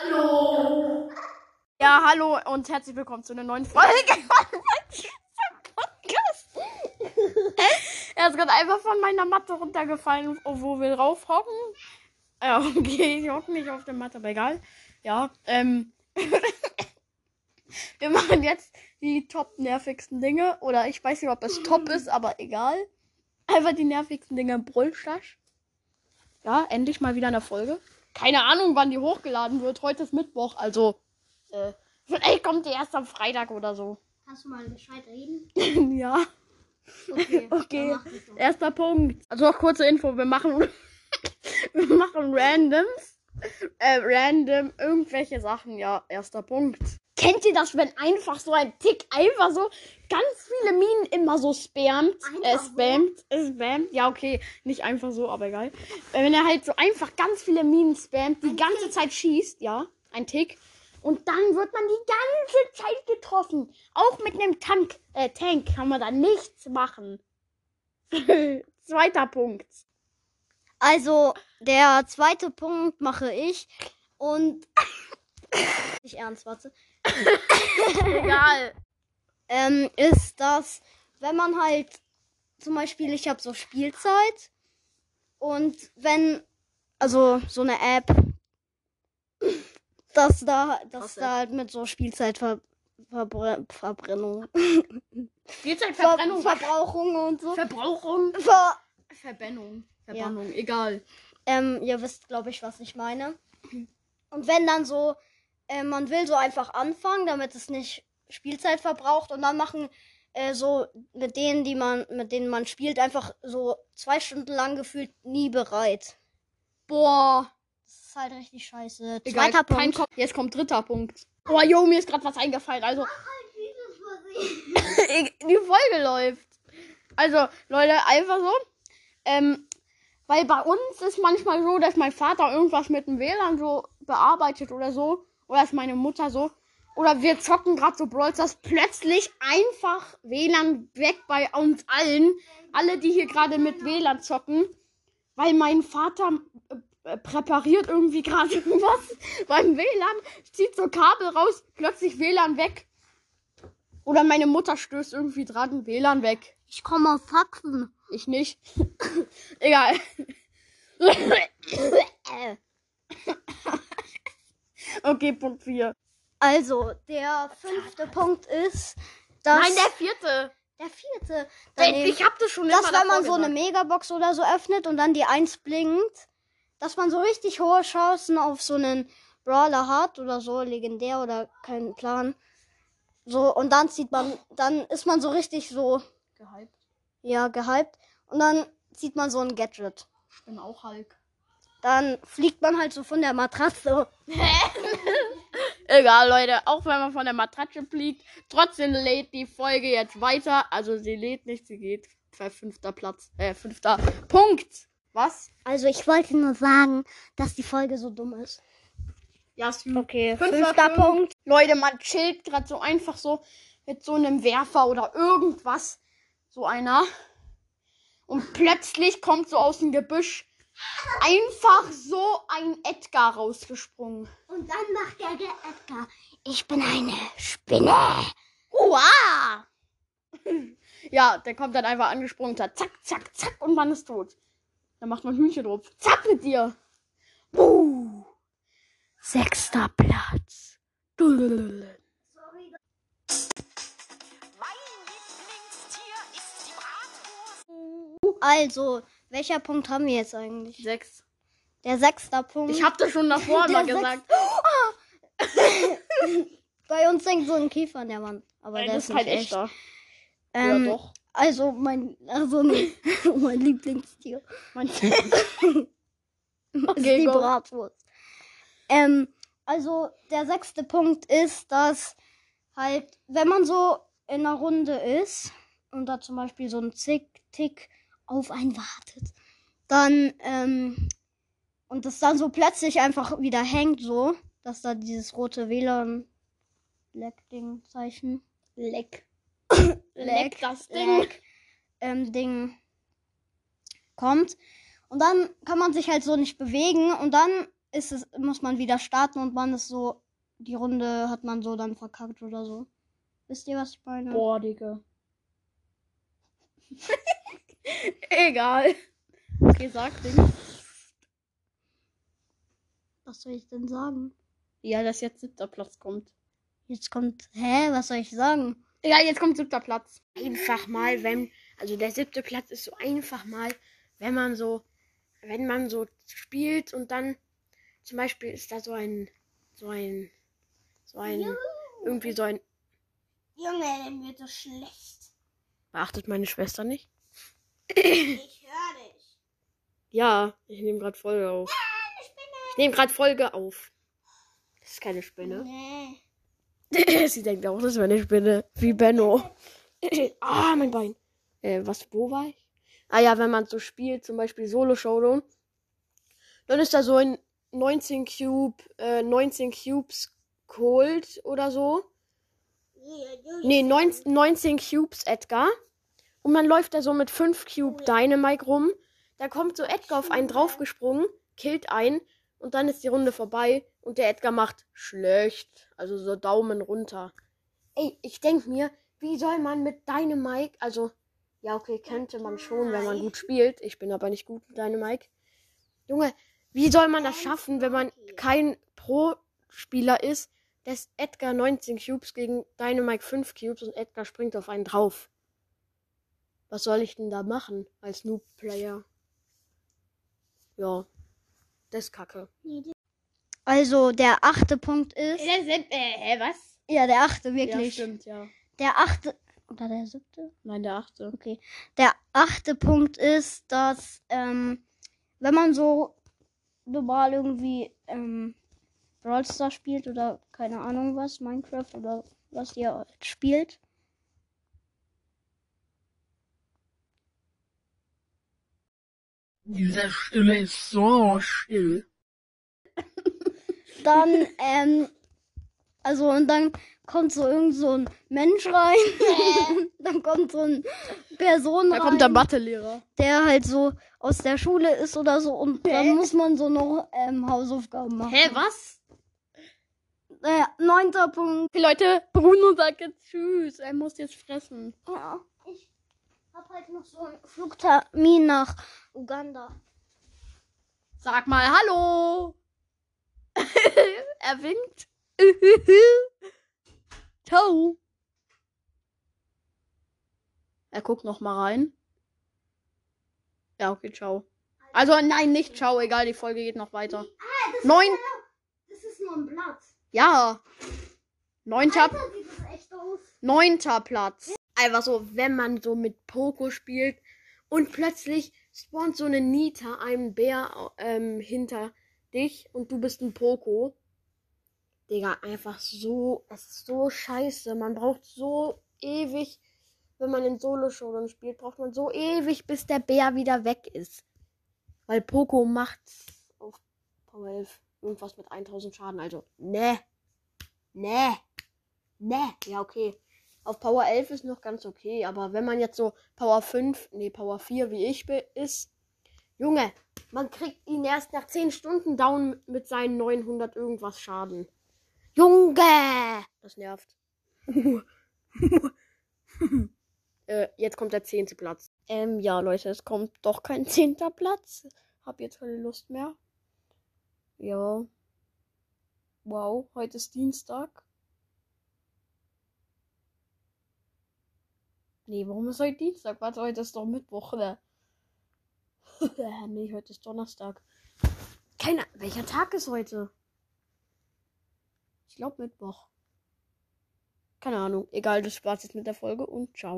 Hallo. Ja, hallo und herzlich willkommen zu einer neuen Folge. er ist gerade einfach von meiner Matte runtergefallen, wo wir raufhocken. Ja, okay, ich hocke nicht auf der Matte, aber egal. Ja, ähm. wir machen jetzt die top nervigsten Dinge. Oder ich weiß nicht, ob es top ist, aber egal. Einfach die nervigsten Dinge im Brüllstasch. Ja, endlich mal wieder eine Folge. Keine Ahnung, wann die hochgeladen wird. Heute ist Mittwoch, also äh, vielleicht kommt die erst am Freitag oder so. Kannst du mal gescheit reden? ja. Okay. Okay. Erster Punkt. Also noch kurze Info. Wir machen, wir machen Randoms. Äh, random irgendwelche Sachen. Ja, erster Punkt. Kennt ihr das, wenn einfach so ein Tick einfach so ganz viele Minen immer so spammt? Äh, Einfach so? spammt. Äh, spammt. Ja, okay. Nicht einfach so, aber egal. Äh, Wenn er halt so einfach ganz viele Minen spammt, die Ein ganze Tick. Zeit schießt, ja, ein Tick. Und dann wird man die ganze Zeit getroffen. Auch mit einem Tank, äh, Tank kann man da nichts machen. Zweiter Punkt. Also, der zweite Punkt mache ich. Und. Nicht ernst, warte. Egal. Ähm, ist das, wenn man halt. Zum Beispiel, ich habe so Spielzeit. Und wenn. Also, so eine App. Dass da, dass da halt mit so Spielzeitver Verbre Verbrennung. Spielzeitverbrennung. Ver Verbrauchung und so. Verbrauchung. Ver Verbennung. Verbannung. Egal. Ähm, ihr wisst, glaube ich, was ich meine. Und wenn dann so, äh, man will so einfach anfangen, damit es nicht Spielzeit verbraucht und dann machen äh, so mit denen, die man, mit denen man spielt, einfach so zwei Stunden lang gefühlt nie bereit. Boah. Das ist halt richtig scheiße. Egal. Zweiter Kein Punkt. Kopf. Jetzt kommt dritter Punkt. Oh, jo, mir ist gerade was eingefallen. Also, die Folge läuft. Also, Leute, einfach so. Ähm, weil bei uns ist manchmal so, dass mein Vater irgendwas mit dem WLAN so bearbeitet oder so. Oder ist meine Mutter so. Oder wir zocken gerade so Brawl Stars. Plötzlich einfach WLAN weg bei uns allen. Alle, die hier gerade mit WLAN zocken. Weil mein Vater äh, äh, präpariert irgendwie gerade was beim WLAN. Zieht so Kabel raus. Plötzlich WLAN weg. Oder meine Mutter stößt irgendwie dran. WLAN weg. Ich komme auf Faxen. Ich nicht. Egal. okay, Punkt 4. Also, der fünfte Punkt ist, dass. Nein, der vierte. der vierte. Daneben- ich hab das schon dass wenn man so eine. Megabox oder so öffnet und dann die 1 blinkt, dass man so richtig hohe Chancen auf so einen Brawler hat oder so, legendär oder kein Plan. So, und dann zieht man, dann ist man so richtig so, Gehypt. ja, gehypt. Und dann zieht man so ein Gadget. Ich bin auch Hulk. Dann fliegt man halt so von der Matratze. Egal, Leute. Auch wenn man von der Matratze fliegt, trotzdem lädt die Folge jetzt weiter. Also sie lädt nicht, sie geht für fünfter Platz. Äh, fünfter Punkt. Was? Also ich wollte nur sagen, dass die Folge so dumm ist. Ja, Sü. Okay, Fünfter fünfter Punkt. Punkt. Leute, man chillt gerade so einfach so mit so einem Werfer oder irgendwas. So einer. Und plötzlich kommt so aus dem Gebüsch einfach so ein Edgar rausgesprungen. Und dann macht der Edgar, ich bin eine Spinne. Hurra! Ja, der kommt dann einfach angesprungen, und sagt zack, zack, zack und man ist tot. Dann macht man Hühnchen drauf. Zack mit dir. Buh. Sechster Platz. Dululul. Also, welcher Punkt haben wir jetzt eigentlich? Sechs. Der sechste Punkt. Ich hab das schon davor immer gesagt. Bei uns hängt so ein Kiefer an der Wand. Aber Nein, der das ist ist nicht kein echt. echter. Ähm, ja, doch. Also mein, also nee, mein Lieblingstier. Mein ist Okay, die go. Bratwurst. Ähm, also der sechste Punkt ist, dass halt, wenn man so in einer Runde ist und da zum Beispiel so ein Zick-Tick auf einen wartet, dann, ähm, und das dann so plötzlich einfach wieder hängt, so, dass da dieses rote WLAN-Leck-Ding-Zeichen, Leck. Leck, das Ding. Leck, ähm, Ding kommt. Und dann kann man sich halt so nicht bewegen und dann ist es, muss man wieder starten und man ist so, die Runde hat man so dann verkackt oder so. Wisst ihr, was ich meine? Boah, Digga. Egal. Okay, sag Ding. Was soll ich denn sagen? Ja, dass jetzt siebter Platz kommt. Jetzt kommt, hä, was soll ich sagen? Ja, jetzt kommt siebter Platz. Einfach mal, wenn, also der siebte Platz ist so einfach mal, wenn man so, wenn man so spielt und dann zum Beispiel ist da so ein, so ein, so ein, irgendwie so ein, Junge, dann wird das schlecht. beachtet meine Schwester nicht? Ich höre dich. Ja, ich nehme gerade Folge auf. Ich nehme gerade Folge auf. Das ist keine Spinne. Nee. Sie denkt auch, das wäre eine Spinne. Wie Benno. ah, mein Bein. Äh, was, wo war ich? Ah ja, wenn man so spielt, zum Beispiel Solo Showdown, dann ist da so ein 19 Cube, äh, 19 Cubes Cold oder so. Nee, 19, 19 Cubes Edgar. Und man läuft da so mit 5 Cube Dynamite rum. Da kommt so Edgar auf einen draufgesprungen, killt einen und dann ist die Runde vorbei und der Edgar macht schlecht. Also so Daumen runter. Ey, ich denk mir, wie soll man mit Dynamite, also, ja, okay, könnte man schon, wenn man gut spielt. Ich bin aber nicht gut mit Dynamite. Junge, wie soll man das schaffen, wenn man kein Pro-Spieler ist, dass Edgar 19 Cubes gegen Dynamite 5 Cubes und Edgar springt auf einen drauf? Was soll ich denn da machen als Noob-Player? Ja, das ist kacke. Also, der achte Punkt ist. äh, hä, was? Ja, der achte, Ja, wirklich. stimmt, ja. der achte. Oder der siebte? Nein, der achte. Okay. Der achte Punkt ist, dass, ähm, wenn man so normal irgendwie, ähm, Brawl Stars spielt oder keine Ahnung was, Minecraft oder was ihr spielt, Diese Stimme ist so still. dann, ähm, also und dann kommt so irgend so ein Mensch rein, dann kommt so eine Person Da rein, kommt der Mathelehrer. der halt so aus der Schule ist oder so und dann muss man so noch ähm, Hausaufgaben machen. Hä, was? Naja, neunter Punkt. Hey Leute, Bruno sagt jetzt Tschüss. Er muss jetzt fressen. Ja, ich hab halt noch so einen Flugtermin nach Uganda. Sag mal Hallo. er winkt. Ciao. Er guckt noch mal rein. Ja, okay, ciao. Also nein, nicht ciao, egal, die Folge geht noch weiter. Neun. Das ist nur ein Blatt. Ja. Neunter, sieht das echt aus. neunter Platz. Einfach so, wenn man so mit Poco spielt und plötzlich spawnt so eine Nita, ein Bär ähm, hinter dich und du bist ein Poco. Digga, einfach so, es ist so scheiße. Man braucht so ewig, wenn man in Solo-Showdown spielt, braucht man so ewig, bis der Bär wieder weg ist. Weil Poco macht auf Power 11 irgendwas mit 1000 Schaden. Also, ne. Ne. Ne. Ja, okay. Auf Power 11 ist noch ganz okay, aber wenn man jetzt so Power 5, nee, Power 4 wie ich bin, ist, Junge, man kriegt ihn erst nach 10 Stunden down mit seinen 900 irgendwas Schaden. Junge! Das nervt. äh, jetzt kommt der 10. Platz. Ähm, ja, Leute, es kommt doch kein 10. Platz. Hab jetzt keine Lust mehr. Ja. Wow, heute ist Dienstag. Nee, warum ist heute Dienstag? Warte, heute ist doch Mittwoch, ne? nee, heute ist Donnerstag. Keine Welcher Tag ist heute? Ich glaube Mittwoch. Keine Ahnung. Egal, das war's jetzt mit der Folge und ciao.